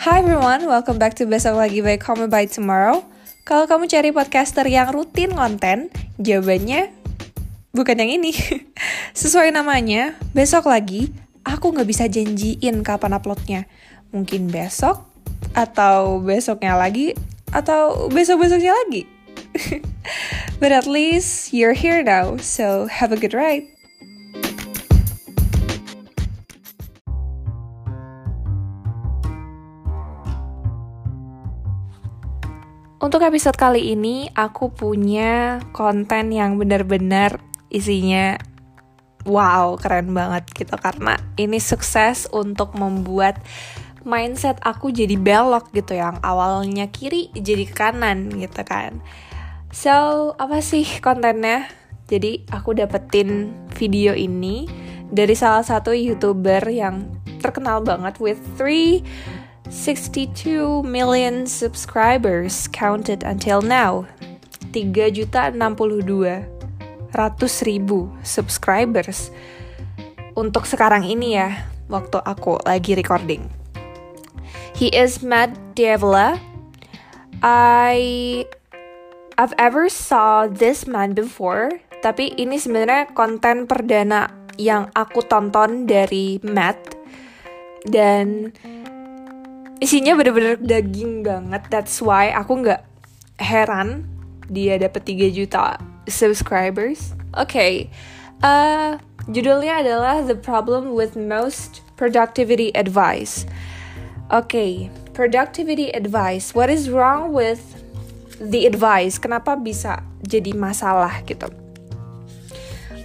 Hi everyone, welcome back to Besok Lagi by Come By Tomorrow. Kalau kamu cari podcaster yang rutin konten, jawabannya bukan yang ini. Sesuai namanya, besok lagi, aku nggak bisa janjiin kapan uploadnya. Mungkin besok, atau besoknya lagi, atau besok-besoknya lagi. But at least you're here now, so have a good ride. Untuk episode kali ini, aku punya konten yang benar-benar isinya wow, keren banget gitu. Karena ini sukses untuk membuat mindset aku jadi belok gitu yang awalnya kiri jadi kanan gitu kan. So, apa sih kontennya? Jadi, aku dapetin video ini dari salah satu YouTuber yang terkenal banget with three 62 million subscribers counted until now. 3 juta 62 ratus ribu subscribers untuk sekarang ini ya, waktu aku lagi recording. He is Matt Diavola. I I've ever saw this man before, tapi ini sebenarnya konten perdana yang aku tonton dari Matt dan isinya bener-bener daging banget that's why aku nggak heran dia dapat 3 juta subscribers oke okay. uh, judulnya adalah the problem with most productivity advice oke okay. productivity advice what is wrong with the advice kenapa bisa jadi masalah gitu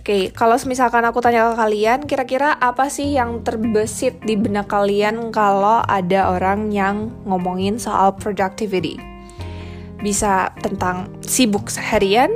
Oke, kalau misalkan aku tanya ke kalian, kira-kira apa sih yang terbesit di benak kalian kalau ada orang yang ngomongin soal productivity? Bisa tentang sibuk seharian,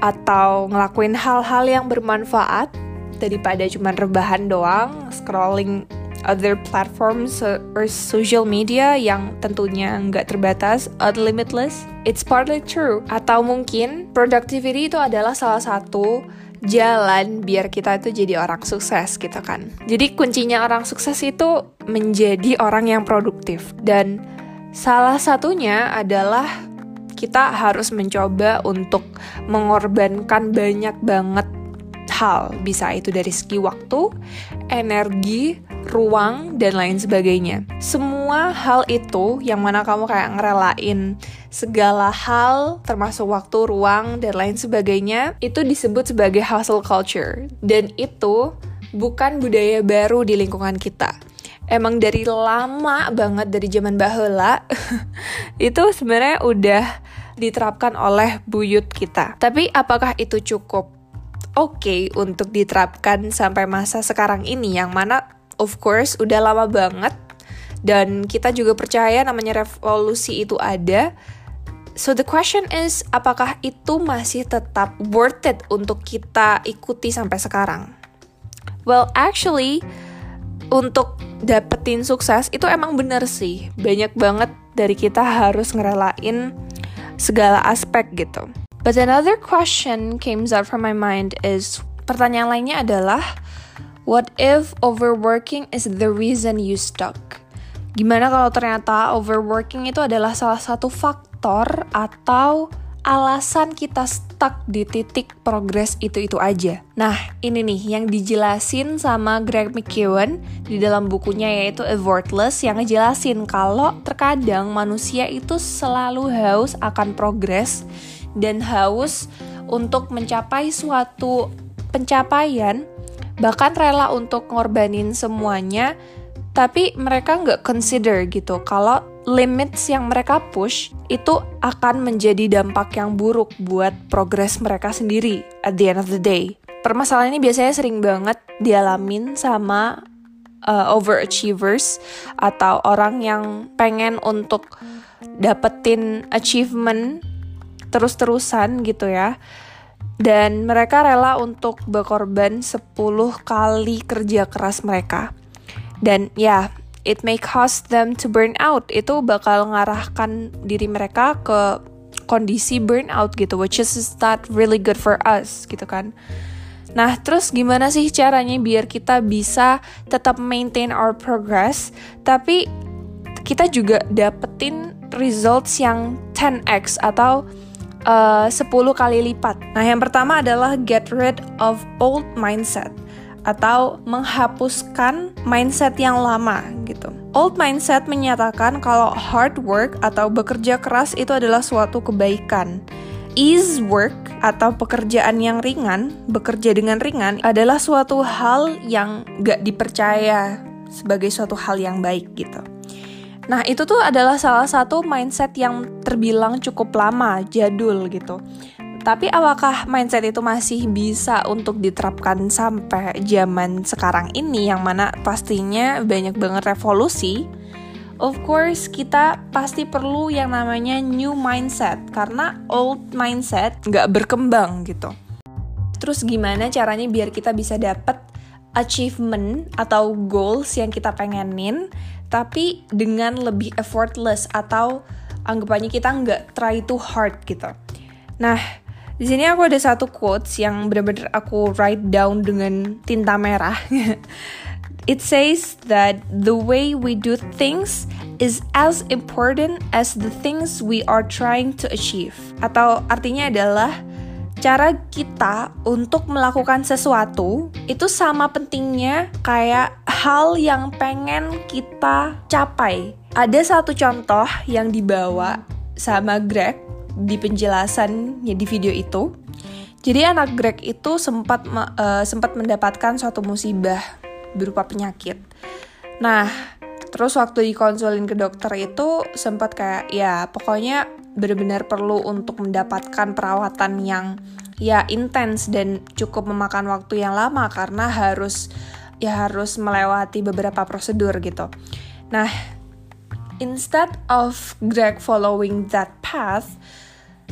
atau ngelakuin hal-hal yang bermanfaat daripada cuma rebahan doang, scrolling other platforms or social media yang tentunya nggak terbatas, unlimitless. It's partly true. Atau mungkin productivity itu adalah salah satu jalan biar kita itu jadi orang sukses gitu kan. Jadi kuncinya orang sukses itu menjadi orang yang produktif dan salah satunya adalah kita harus mencoba untuk mengorbankan banyak banget hal, bisa itu dari segi waktu, energi, ruang, dan lain sebagainya. Semua hal itu yang mana kamu kayak ngerelain segala hal, termasuk waktu, ruang, dan lain sebagainya, itu disebut sebagai hustle culture. Dan itu bukan budaya baru di lingkungan kita. Emang dari lama banget dari zaman bahula itu sebenarnya udah diterapkan oleh buyut kita. Tapi apakah itu cukup oke okay untuk diterapkan sampai masa sekarang ini yang mana of course udah lama banget dan kita juga percaya namanya revolusi itu ada. So the question is apakah itu masih tetap worth it untuk kita ikuti sampai sekarang? Well, actually untuk dapetin sukses itu emang bener sih. Banyak banget dari kita harus ngerelain segala aspek gitu. But another question came up from my mind is pertanyaan lainnya adalah What if overworking is the reason you stuck? Gimana kalau ternyata overworking itu adalah salah satu faktor atau alasan kita stuck di titik progres itu-itu aja. Nah, ini nih yang dijelasin sama Greg McKeown di dalam bukunya yaitu Effortless yang ngejelasin kalau terkadang manusia itu selalu haus akan progres dan haus untuk mencapai suatu pencapaian bahkan rela untuk ngorbanin semuanya tapi mereka nggak consider gitu kalau limits yang mereka push itu akan menjadi dampak yang buruk buat progres mereka sendiri at the end of the day. Permasalahan ini biasanya sering banget dialamin sama uh, overachievers atau orang yang pengen untuk dapetin achievement terus-terusan gitu ya dan mereka rela untuk berkorban 10 kali kerja keras mereka. Dan ya, it may cause them to burn out. Itu bakal ngarahkan diri mereka ke kondisi burnout gitu, which is not really good for us gitu kan. Nah, terus gimana sih caranya biar kita bisa tetap maintain our progress, tapi kita juga dapetin results yang 10x atau uh, 10 kali lipat. Nah, yang pertama adalah get rid of old mindset atau menghapuskan mindset yang lama gitu. Old mindset menyatakan kalau hard work atau bekerja keras itu adalah suatu kebaikan. Ease work atau pekerjaan yang ringan, bekerja dengan ringan adalah suatu hal yang gak dipercaya sebagai suatu hal yang baik gitu. Nah, itu tuh adalah salah satu mindset yang terbilang cukup lama, jadul gitu. Tapi apakah mindset itu masih bisa untuk diterapkan sampai zaman sekarang ini yang mana pastinya banyak banget revolusi? Of course, kita pasti perlu yang namanya new mindset karena old mindset nggak berkembang gitu. Terus gimana caranya biar kita bisa dapet achievement atau goals yang kita pengenin tapi dengan lebih effortless atau anggapannya kita nggak try too hard gitu. Nah, di sini aku ada satu quotes yang benar-benar aku write down dengan tinta merah. It says that the way we do things is as important as the things we are trying to achieve. Atau artinya adalah cara kita untuk melakukan sesuatu itu sama pentingnya kayak hal yang pengen kita capai. Ada satu contoh yang dibawa sama Greg di penjelasannya di video itu. Jadi anak Greg itu sempat uh, sempat mendapatkan suatu musibah berupa penyakit. Nah, terus waktu dikonsulin ke dokter itu sempat kayak ya pokoknya benar-benar perlu untuk mendapatkan perawatan yang ya intens dan cukup memakan waktu yang lama karena harus ya harus melewati beberapa prosedur gitu. Nah, instead of Greg following that path,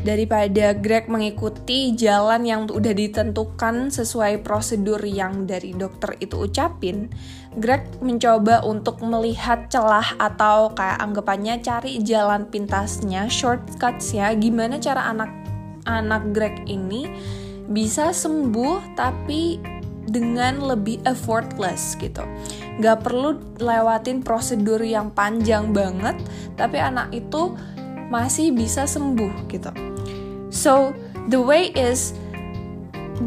daripada Greg mengikuti jalan yang udah ditentukan sesuai prosedur yang dari dokter itu ucapin, Greg mencoba untuk melihat celah atau kayak anggapannya cari jalan pintasnya, shortcutsnya, gimana cara anak anak Greg ini bisa sembuh tapi dengan lebih effortless gitu. Gak perlu lewatin prosedur yang panjang banget, tapi anak itu masih bisa sembuh gitu. So, the way is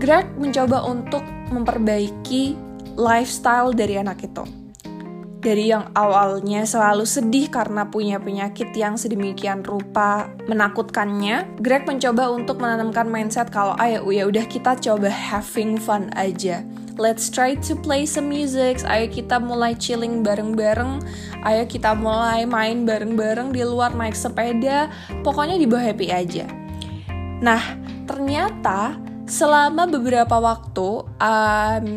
Greg mencoba untuk memperbaiki lifestyle dari anak itu. Dari yang awalnya selalu sedih karena punya penyakit yang sedemikian rupa menakutkannya, Greg mencoba untuk menanamkan mindset kalau ayo ya udah kita coba having fun aja. Let's try to play some music. Ayo kita mulai chilling bareng-bareng. Ayo kita mulai main bareng-bareng di luar naik sepeda. Pokoknya dibawa happy aja. Nah, ternyata selama beberapa waktu, um,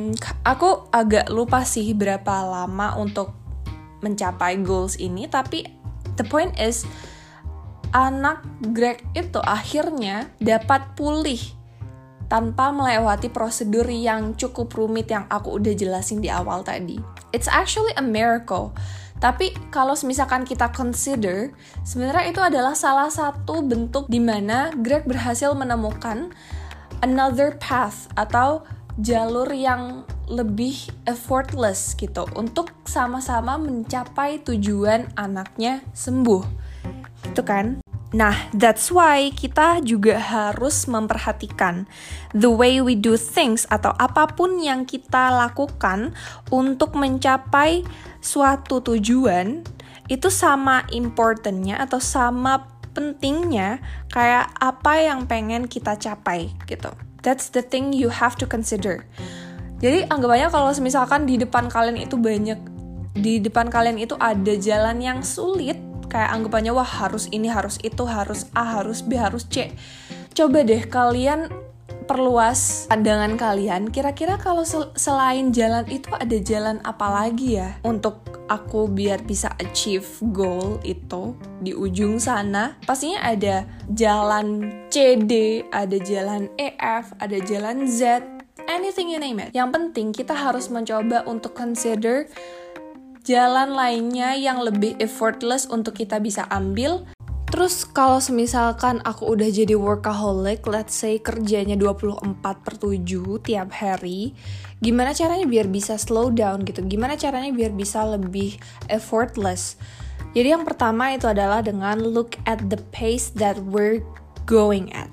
aku agak lupa sih berapa lama untuk mencapai goals ini, tapi the point is anak Greg itu akhirnya dapat pulih tanpa melewati prosedur yang cukup rumit yang aku udah jelasin di awal tadi. It's actually a miracle tapi kalau misalkan kita consider, sebenarnya itu adalah salah satu bentuk di mana Greg berhasil menemukan another path atau jalur yang lebih effortless gitu untuk sama-sama mencapai tujuan anaknya sembuh. Itu kan? Nah, that's why kita juga harus memperhatikan the way we do things atau apa pun yang kita lakukan untuk mencapai suatu tujuan itu sama importantnya atau sama pentingnya kayak apa yang pengen kita capai gitu. That's the thing you have to consider. Jadi anggapannya kalau misalkan di depan kalian itu banyak di depan kalian itu ada jalan yang sulit kayak anggapannya wah harus ini harus itu harus A harus B harus C coba deh kalian perluas pandangan kalian kira-kira kalau sel selain jalan itu ada jalan apa lagi ya untuk aku biar bisa achieve goal itu di ujung sana pastinya ada jalan CD ada jalan EF ada jalan Z anything you name it yang penting kita harus mencoba untuk consider jalan lainnya yang lebih effortless untuk kita bisa ambil. Terus kalau semisalkan aku udah jadi workaholic, let's say kerjanya 24 per 7 tiap hari, gimana caranya biar bisa slow down gitu? Gimana caranya biar bisa lebih effortless? Jadi yang pertama itu adalah dengan look at the pace that we're going at.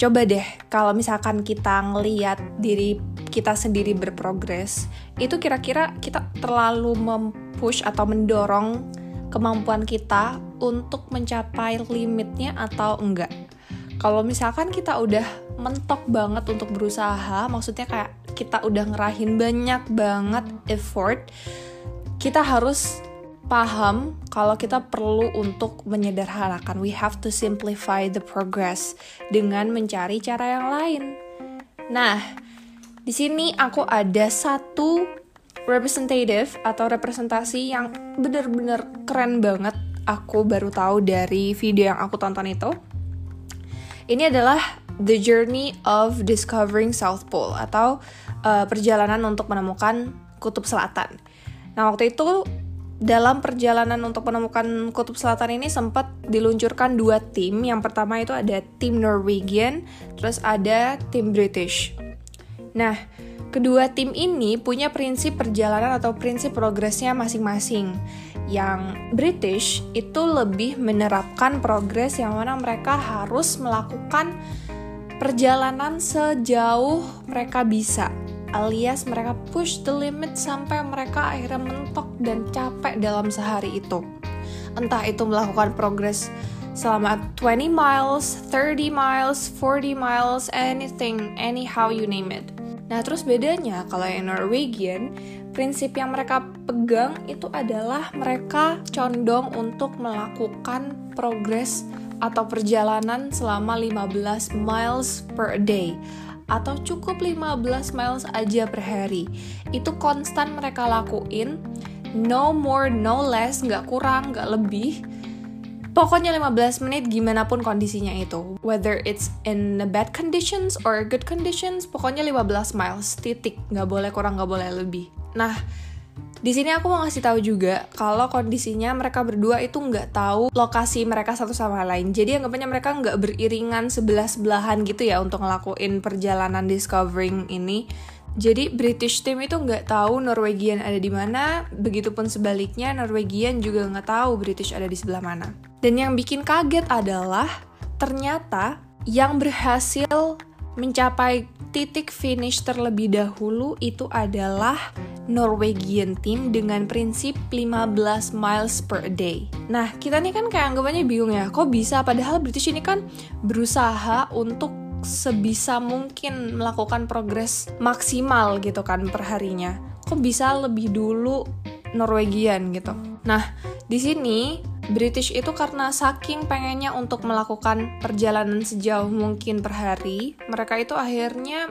Coba deh kalau misalkan kita ngeliat diri kita sendiri berprogres, itu kira-kira kita terlalu mempush atau mendorong kemampuan kita untuk mencapai limitnya atau enggak. Kalau misalkan kita udah mentok banget untuk berusaha, maksudnya kayak kita udah ngerahin banyak banget effort, kita harus paham kalau kita perlu untuk menyederhanakan. We have to simplify the progress dengan mencari cara yang lain. Nah, di sini aku ada satu representative atau representasi yang bener-bener keren banget. Aku baru tahu dari video yang aku tonton itu. Ini adalah The Journey of Discovering South Pole atau uh, perjalanan untuk menemukan kutub selatan. Nah, waktu itu dalam perjalanan untuk menemukan kutub selatan ini sempat diluncurkan dua tim. Yang pertama itu ada tim Norwegian, terus ada tim British. Nah, kedua tim ini punya prinsip perjalanan atau prinsip progresnya masing-masing. Yang British itu lebih menerapkan progres yang mana mereka harus melakukan perjalanan sejauh mereka bisa alias mereka push the limit sampai mereka akhirnya mentok dan capek dalam sehari itu. Entah itu melakukan progres selama 20 miles, 30 miles, 40 miles, anything, anyhow you name it. Nah, terus bedanya kalau yang Norwegian, prinsip yang mereka pegang itu adalah mereka condong untuk melakukan progres atau perjalanan selama 15 miles per day atau cukup 15 miles aja per hari. Itu konstan mereka lakuin, no more, no less, nggak kurang, nggak lebih. Pokoknya 15 menit gimana pun kondisinya itu. Whether it's in bad conditions or good conditions, pokoknya 15 miles, titik. Nggak boleh kurang, nggak boleh lebih. Nah, di sini aku mau ngasih tahu juga kalau kondisinya mereka berdua itu nggak tahu lokasi mereka satu sama lain. Jadi anggapannya mereka nggak beriringan sebelah sebelahan gitu ya untuk ngelakuin perjalanan discovering ini. Jadi British team itu nggak tahu Norwegian ada di mana, begitupun sebaliknya Norwegian juga nggak tahu British ada di sebelah mana. Dan yang bikin kaget adalah ternyata yang berhasil mencapai titik finish terlebih dahulu itu adalah Norwegian team dengan prinsip 15 miles per day. Nah, kita nih kan kayak anggapannya bingung ya, kok bisa padahal British ini kan berusaha untuk sebisa mungkin melakukan progres maksimal gitu kan perharinya. Kok bisa lebih dulu Norwegian gitu. Nah, di sini British itu karena saking pengennya untuk melakukan perjalanan sejauh mungkin per hari, mereka itu akhirnya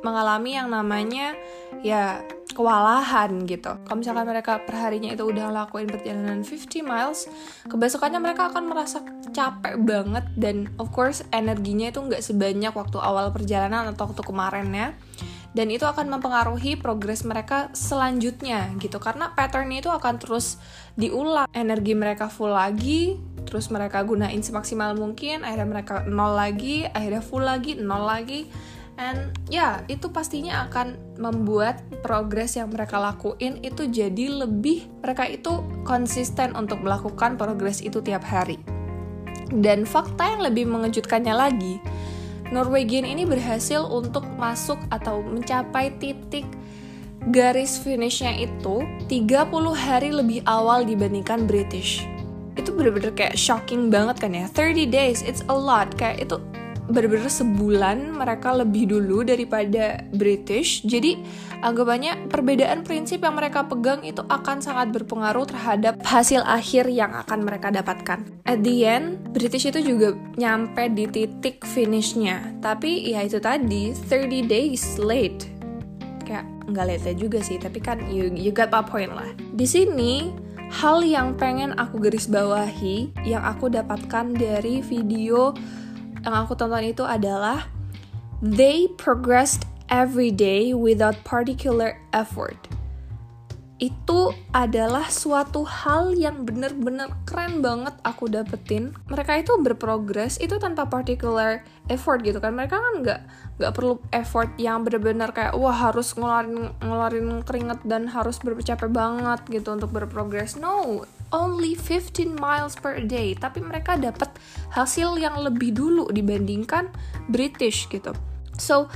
mengalami yang namanya ya kewalahan gitu. Kalau misalkan mereka perharinya itu udah ngelakuin perjalanan 50 miles, kebesokannya mereka akan merasa capek banget dan of course energinya itu nggak sebanyak waktu awal perjalanan atau waktu kemarin ya. Dan itu akan mempengaruhi progres mereka selanjutnya gitu karena pattern itu akan terus diulang. Energi mereka full lagi, terus mereka gunain semaksimal mungkin, akhirnya mereka nol lagi, akhirnya full lagi, nol lagi And ya, yeah, itu pastinya akan membuat progres yang mereka lakuin itu jadi lebih mereka itu konsisten untuk melakukan progres itu tiap hari. Dan fakta yang lebih mengejutkannya lagi, Norwegian ini berhasil untuk masuk atau mencapai titik garis finishnya itu 30 hari lebih awal dibandingkan British. Itu bener-bener kayak shocking banget kan ya. 30 days, it's a lot. Kayak itu bener-bener sebulan mereka lebih dulu daripada British. Jadi anggapannya perbedaan prinsip yang mereka pegang itu akan sangat berpengaruh terhadap hasil akhir yang akan mereka dapatkan. At the end, British itu juga nyampe di titik finishnya. Tapi ya itu tadi, 30 days late. Kayak nggak late juga sih, tapi kan you, you got my point lah. Di sini, hal yang pengen aku garis bawahi, yang aku dapatkan dari video yang aku tonton itu adalah they progressed every day without particular effort. Itu adalah suatu hal yang bener-bener keren banget aku dapetin. Mereka itu berprogres itu tanpa particular effort gitu kan. Mereka kan nggak nggak perlu effort yang bener-bener kayak wah harus ngeluarin ngeluarin keringet dan harus bercapek banget gitu untuk berprogres. No, only 15 miles per day, tapi mereka dapat hasil yang lebih dulu dibandingkan British gitu. So,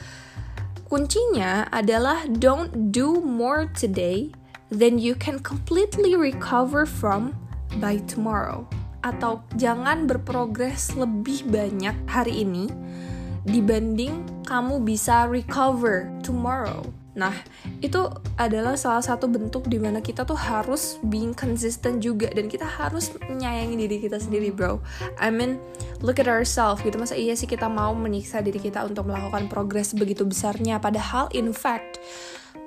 kuncinya adalah don't do more today than you can completely recover from by tomorrow. Atau jangan berprogres lebih banyak hari ini dibanding kamu bisa recover tomorrow. Nah, itu adalah salah satu bentuk di mana kita tuh harus being consistent juga dan kita harus menyayangi diri kita sendiri, bro. I mean, look at ourselves gitu. Masa iya sih kita mau menyiksa diri kita untuk melakukan progres begitu besarnya? Padahal, in fact,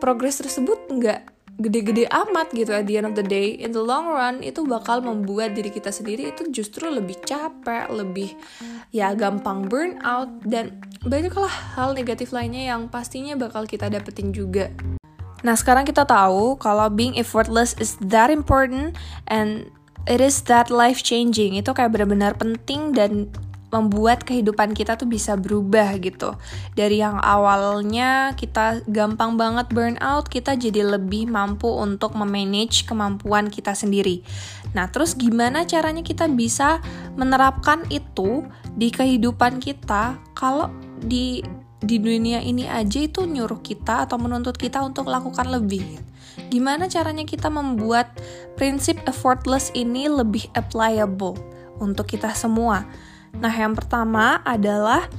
progres tersebut nggak gede-gede amat gitu at the end of the day. In the long run itu bakal membuat diri kita sendiri itu justru lebih capek lebih ya gampang burn out dan banyaklah hal negatif lainnya yang pastinya bakal kita dapetin juga. Nah sekarang kita tahu kalau being effortless is that important and it is that life changing itu kayak benar-benar penting dan membuat kehidupan kita tuh bisa berubah gitu. Dari yang awalnya kita gampang banget burn out, kita jadi lebih mampu untuk memanage kemampuan kita sendiri. Nah, terus gimana caranya kita bisa menerapkan itu di kehidupan kita kalau di di dunia ini aja itu nyuruh kita atau menuntut kita untuk lakukan lebih. Gimana caranya kita membuat prinsip effortless ini lebih applicable untuk kita semua? Nah, yang pertama adalah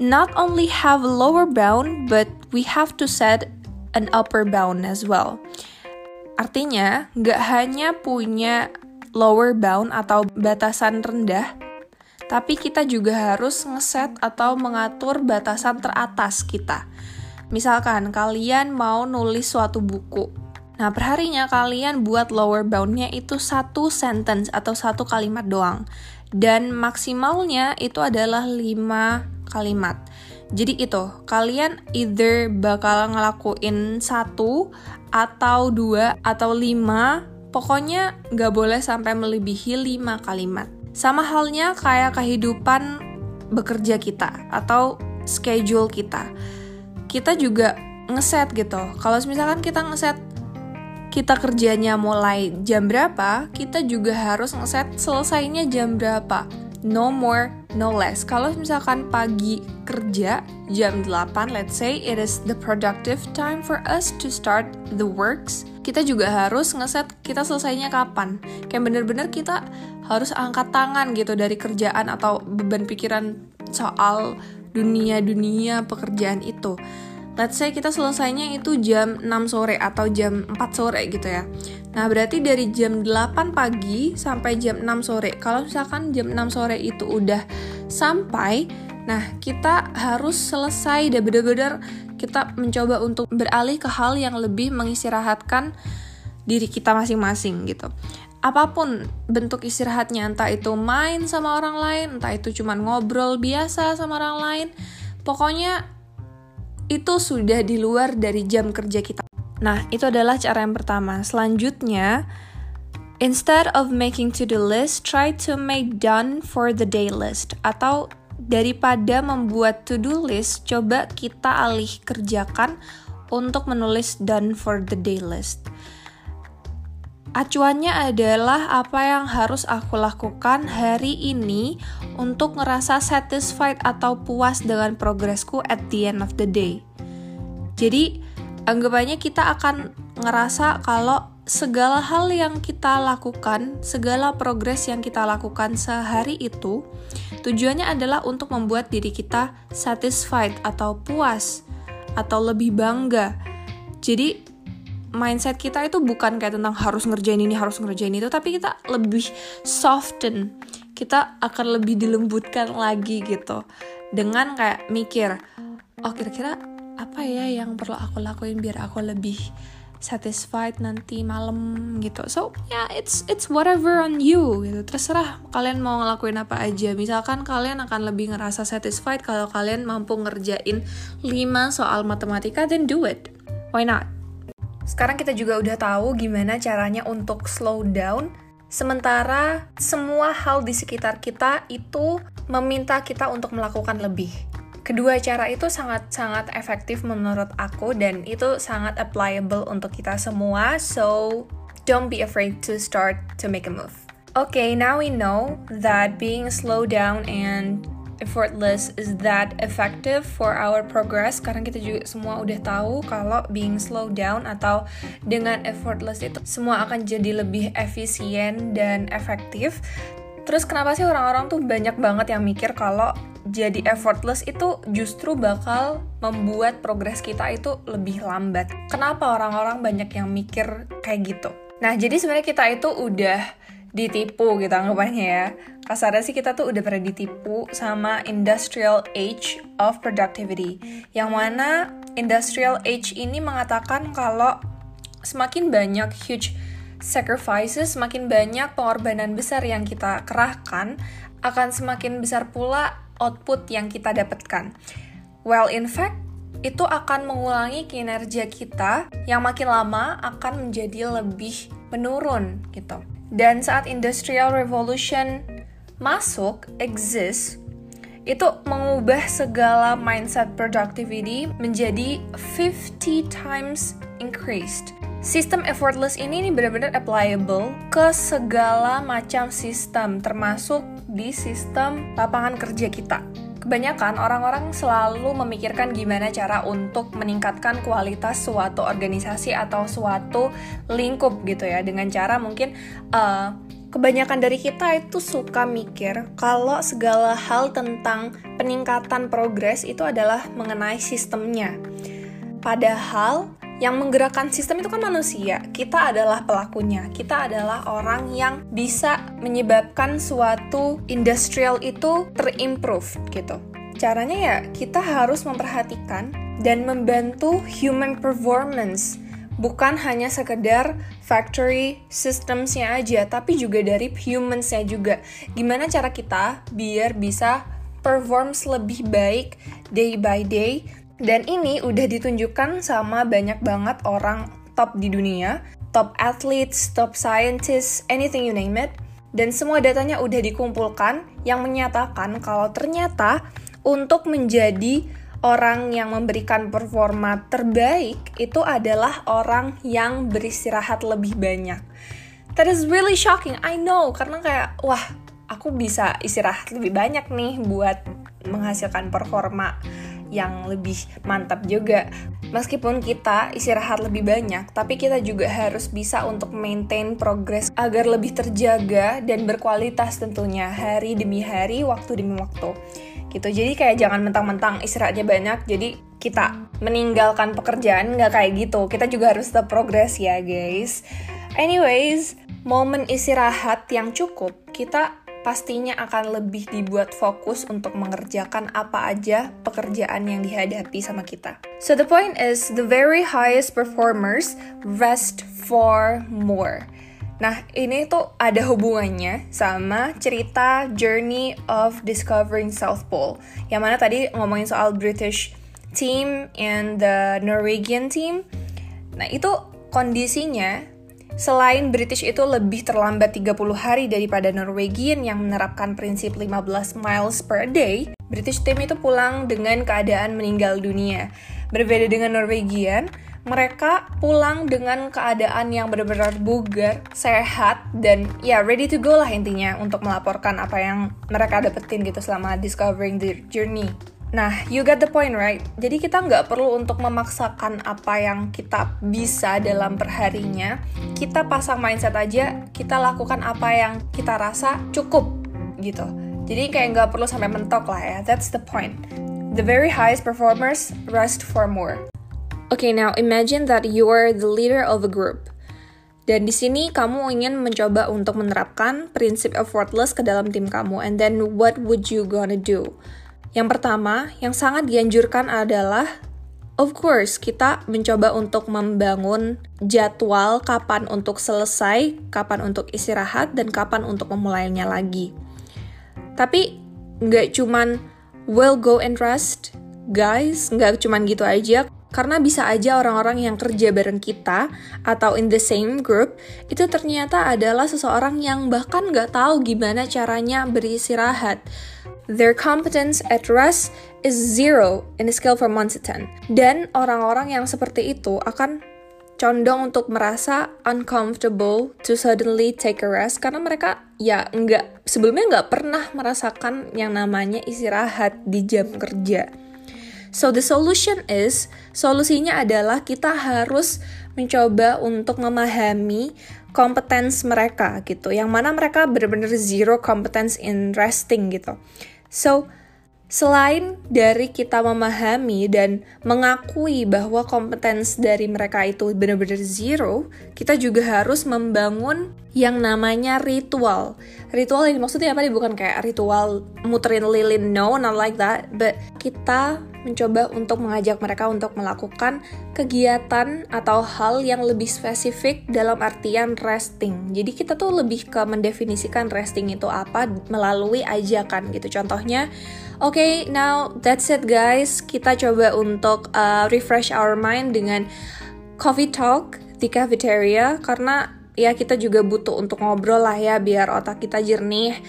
not only have lower bound, but we have to set an upper bound as well. Artinya, nggak hanya punya lower bound atau batasan rendah, tapi kita juga harus ngeset atau mengatur batasan teratas kita. Misalkan kalian mau nulis suatu buku, Nah, perharinya kalian buat lower boundnya itu satu sentence atau satu kalimat doang dan maksimalnya itu adalah 5 kalimat. Jadi itu, kalian either bakal ngelakuin satu atau dua atau lima, pokoknya nggak boleh sampai melebihi lima kalimat. Sama halnya kayak kehidupan bekerja kita atau schedule kita. Kita juga ngeset gitu. Kalau misalkan kita ngeset kita kerjanya mulai jam berapa, kita juga harus ngeset selesainya jam berapa. No more, no less. Kalau misalkan pagi kerja jam 8, let's say it is the productive time for us to start the works, kita juga harus ngeset kita selesainya kapan. Kayak bener-bener kita harus angkat tangan gitu dari kerjaan atau beban pikiran soal dunia-dunia pekerjaan itu let's say kita selesainya itu jam 6 sore atau jam 4 sore gitu ya. Nah, berarti dari jam 8 pagi sampai jam 6 sore. Kalau misalkan jam 6 sore itu udah sampai, nah kita harus selesai dan benar-benar kita mencoba untuk beralih ke hal yang lebih mengistirahatkan diri kita masing-masing gitu. Apa pun bentuk istirahatnya, entah itu main sama orang lain, entah itu cuma ngobrol biasa sama orang lain, pokoknya itu sudah di luar dari jam kerja kita. Nah, itu adalah cara yang pertama. Selanjutnya, instead of making to-do list, try to make done for the day list. Atau daripada membuat to-do list, coba kita alih kerjakan untuk menulis done for the day list. Acuannya adalah apa yang harus aku lakukan hari ini untuk ngerasa satisfied atau puas dengan progresku at the end of the day. Jadi, anggapannya kita akan ngerasa kalau segala hal yang kita lakukan, segala progres yang kita lakukan sehari itu, tujuannya adalah untuk membuat diri kita satisfied atau puas atau lebih bangga. Jadi mindset kita itu bukan kayak tentang harus ngerjain ini, harus ngerjain itu, tapi kita lebih soften. Kita akan lebih dilembutkan lagi gitu. Dengan kayak mikir, oh kira-kira apa ya yang perlu aku lakuin biar aku lebih satisfied nanti malam gitu. So, yeah, it's it's whatever on you gitu. Terserah kalian mau ngelakuin apa aja. Misalkan kalian akan lebih ngerasa satisfied kalau kalian mampu ngerjain 5 soal matematika, then do it. Why not? Sekarang kita juga udah tahu gimana caranya untuk slow down sementara semua hal di sekitar kita itu meminta kita untuk melakukan lebih. Kedua cara itu sangat-sangat efektif menurut aku dan itu sangat applicable untuk kita semua. So, don't be afraid to start to make a move. Okay, now we know that being slow down and effortless is that effective for our progress karena kita juga semua udah tahu kalau being slow down atau dengan effortless itu semua akan jadi lebih efisien dan efektif. Terus kenapa sih orang-orang tuh banyak banget yang mikir kalau jadi effortless itu justru bakal membuat progres kita itu lebih lambat. Kenapa orang-orang banyak yang mikir kayak gitu? Nah, jadi sebenarnya kita itu udah ditipu gitu anggapannya ya. Kasarnya sih kita tuh udah pernah ditipu sama industrial age of productivity. Yang mana industrial age ini mengatakan kalau semakin banyak huge sacrifices, semakin banyak pengorbanan besar yang kita kerahkan, akan semakin besar pula output yang kita dapatkan. Well, in fact, itu akan mengulangi kinerja kita yang makin lama akan menjadi lebih menurun gitu. Dan saat Industrial Revolution masuk, exist, itu mengubah segala mindset productivity menjadi 50 times increased. Sistem effortless ini nih benar-benar applicable ke segala macam sistem, termasuk di sistem lapangan kerja kita. Kebanyakan orang-orang selalu memikirkan gimana cara untuk meningkatkan kualitas suatu organisasi atau suatu lingkup gitu ya dengan cara mungkin uh, kebanyakan dari kita itu suka mikir kalau segala hal tentang peningkatan progres itu adalah mengenai sistemnya. Padahal yang menggerakkan sistem itu kan manusia. Kita adalah pelakunya. Kita adalah orang yang bisa menyebabkan suatu industrial itu terimprove gitu. Caranya ya kita harus memperhatikan dan membantu human performance bukan hanya sekedar factory systemsnya aja, tapi juga dari humansnya juga. Gimana cara kita biar bisa performs lebih baik day by day dan ini udah ditunjukkan sama banyak banget orang top di dunia, top athletes, top scientists, anything you name it. Dan semua datanya udah dikumpulkan yang menyatakan kalau ternyata untuk menjadi orang yang memberikan performa terbaik itu adalah orang yang beristirahat lebih banyak. That is really shocking, I know, karena kayak, wah, aku bisa istirahat lebih banyak nih buat menghasilkan performa yang lebih mantap juga. Meskipun kita istirahat lebih banyak, tapi kita juga harus bisa untuk maintain progress agar lebih terjaga dan berkualitas tentunya hari demi hari, waktu demi waktu. Gitu. Jadi kayak jangan mentang-mentang istirahatnya banyak, jadi kita meninggalkan pekerjaan nggak kayak gitu. Kita juga harus tetap progress ya, guys. Anyways, momen istirahat yang cukup kita pastinya akan lebih dibuat fokus untuk mengerjakan apa aja pekerjaan yang dihadapi sama kita. So the point is, the very highest performers rest for more. Nah, ini tuh ada hubungannya sama cerita Journey of Discovering South Pole. Yang mana tadi ngomongin soal British team and the Norwegian team. Nah, itu kondisinya Selain British itu lebih terlambat 30 hari daripada Norwegian yang menerapkan prinsip 15 miles per day, British team itu pulang dengan keadaan meninggal dunia. Berbeda dengan Norwegian, mereka pulang dengan keadaan yang benar-benar bugar, sehat, dan ya ready to go lah intinya untuk melaporkan apa yang mereka dapetin gitu selama discovering the journey. Nah, you get the point, right? Jadi kita nggak perlu untuk memaksakan apa yang kita bisa dalam perharinya. Kita pasang mindset aja, kita lakukan apa yang kita rasa cukup, gitu. Jadi kayak nggak perlu sampai mentok lah ya. That's the point. The very highest performers rest for more. Okay, now imagine that you are the leader of a group. Dan di sini kamu ingin mencoba untuk menerapkan prinsip effortless ke dalam tim kamu. And then what would you gonna do? Yang pertama, yang sangat dianjurkan adalah of course kita mencoba untuk membangun jadwal kapan untuk selesai, kapan untuk istirahat, dan kapan untuk memulainya lagi. Tapi nggak cuman will go and rest, guys, nggak cuman gitu aja. Karena bisa aja orang-orang yang kerja bareng kita atau in the same group itu ternyata adalah seseorang yang bahkan nggak tahu gimana caranya beristirahat Their competence at rest is zero in a scale from 1 to 10. Dan orang-orang yang seperti itu akan condong untuk merasa uncomfortable to suddenly take a rest karena mereka ya nggak sebelumnya nggak pernah merasakan yang namanya istirahat di jam kerja. So the solution is solusinya adalah kita harus mencoba untuk memahami competence mereka gitu. Yang mana mereka benar-benar zero competence in resting gitu. So Selain dari kita memahami dan mengakui bahwa kompetens dari mereka itu benar-benar zero, kita juga harus membangun yang namanya ritual. Ritual ini maksudnya apa nih? Bukan kayak ritual muterin lilin, no, not like that. But kita mencoba untuk mengajak mereka untuk melakukan kegiatan atau hal yang lebih spesifik dalam artian resting. Jadi kita tuh lebih ke mendefinisikan resting itu apa melalui ajakan gitu. Contohnya, Oke, okay, now that's it guys. Kita coba untuk uh, refresh our mind dengan coffee talk di cafeteria karena ya kita juga butuh untuk ngobrol lah ya biar otak kita jernih.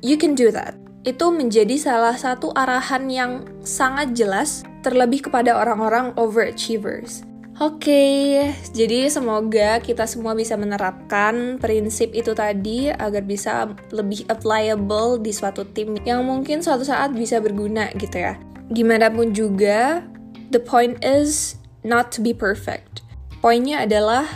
You can do that. Itu menjadi salah satu arahan yang sangat jelas terlebih kepada orang-orang overachievers. Oke, okay, jadi semoga kita semua bisa menerapkan prinsip itu tadi agar bisa lebih applicable di suatu tim yang mungkin suatu saat bisa berguna gitu ya. Gimana pun juga, the point is not to be perfect. Poinnya adalah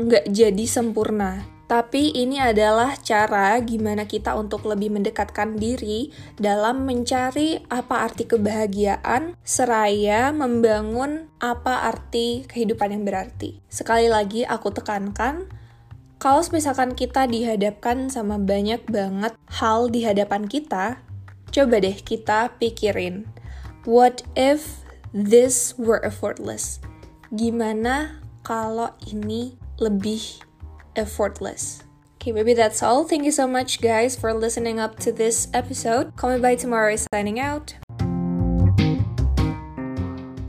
nggak jadi sempurna. Tapi ini adalah cara gimana kita untuk lebih mendekatkan diri dalam mencari apa arti kebahagiaan, seraya membangun apa arti kehidupan yang berarti. Sekali lagi aku tekankan, kalau misalkan kita dihadapkan sama banyak banget hal di hadapan kita, coba deh kita pikirin, what if this were effortless? Gimana kalau ini lebih effortless. Okay, maybe that's all. Thank you so much, guys, for listening up to this episode. Call me by tomorrow signing out.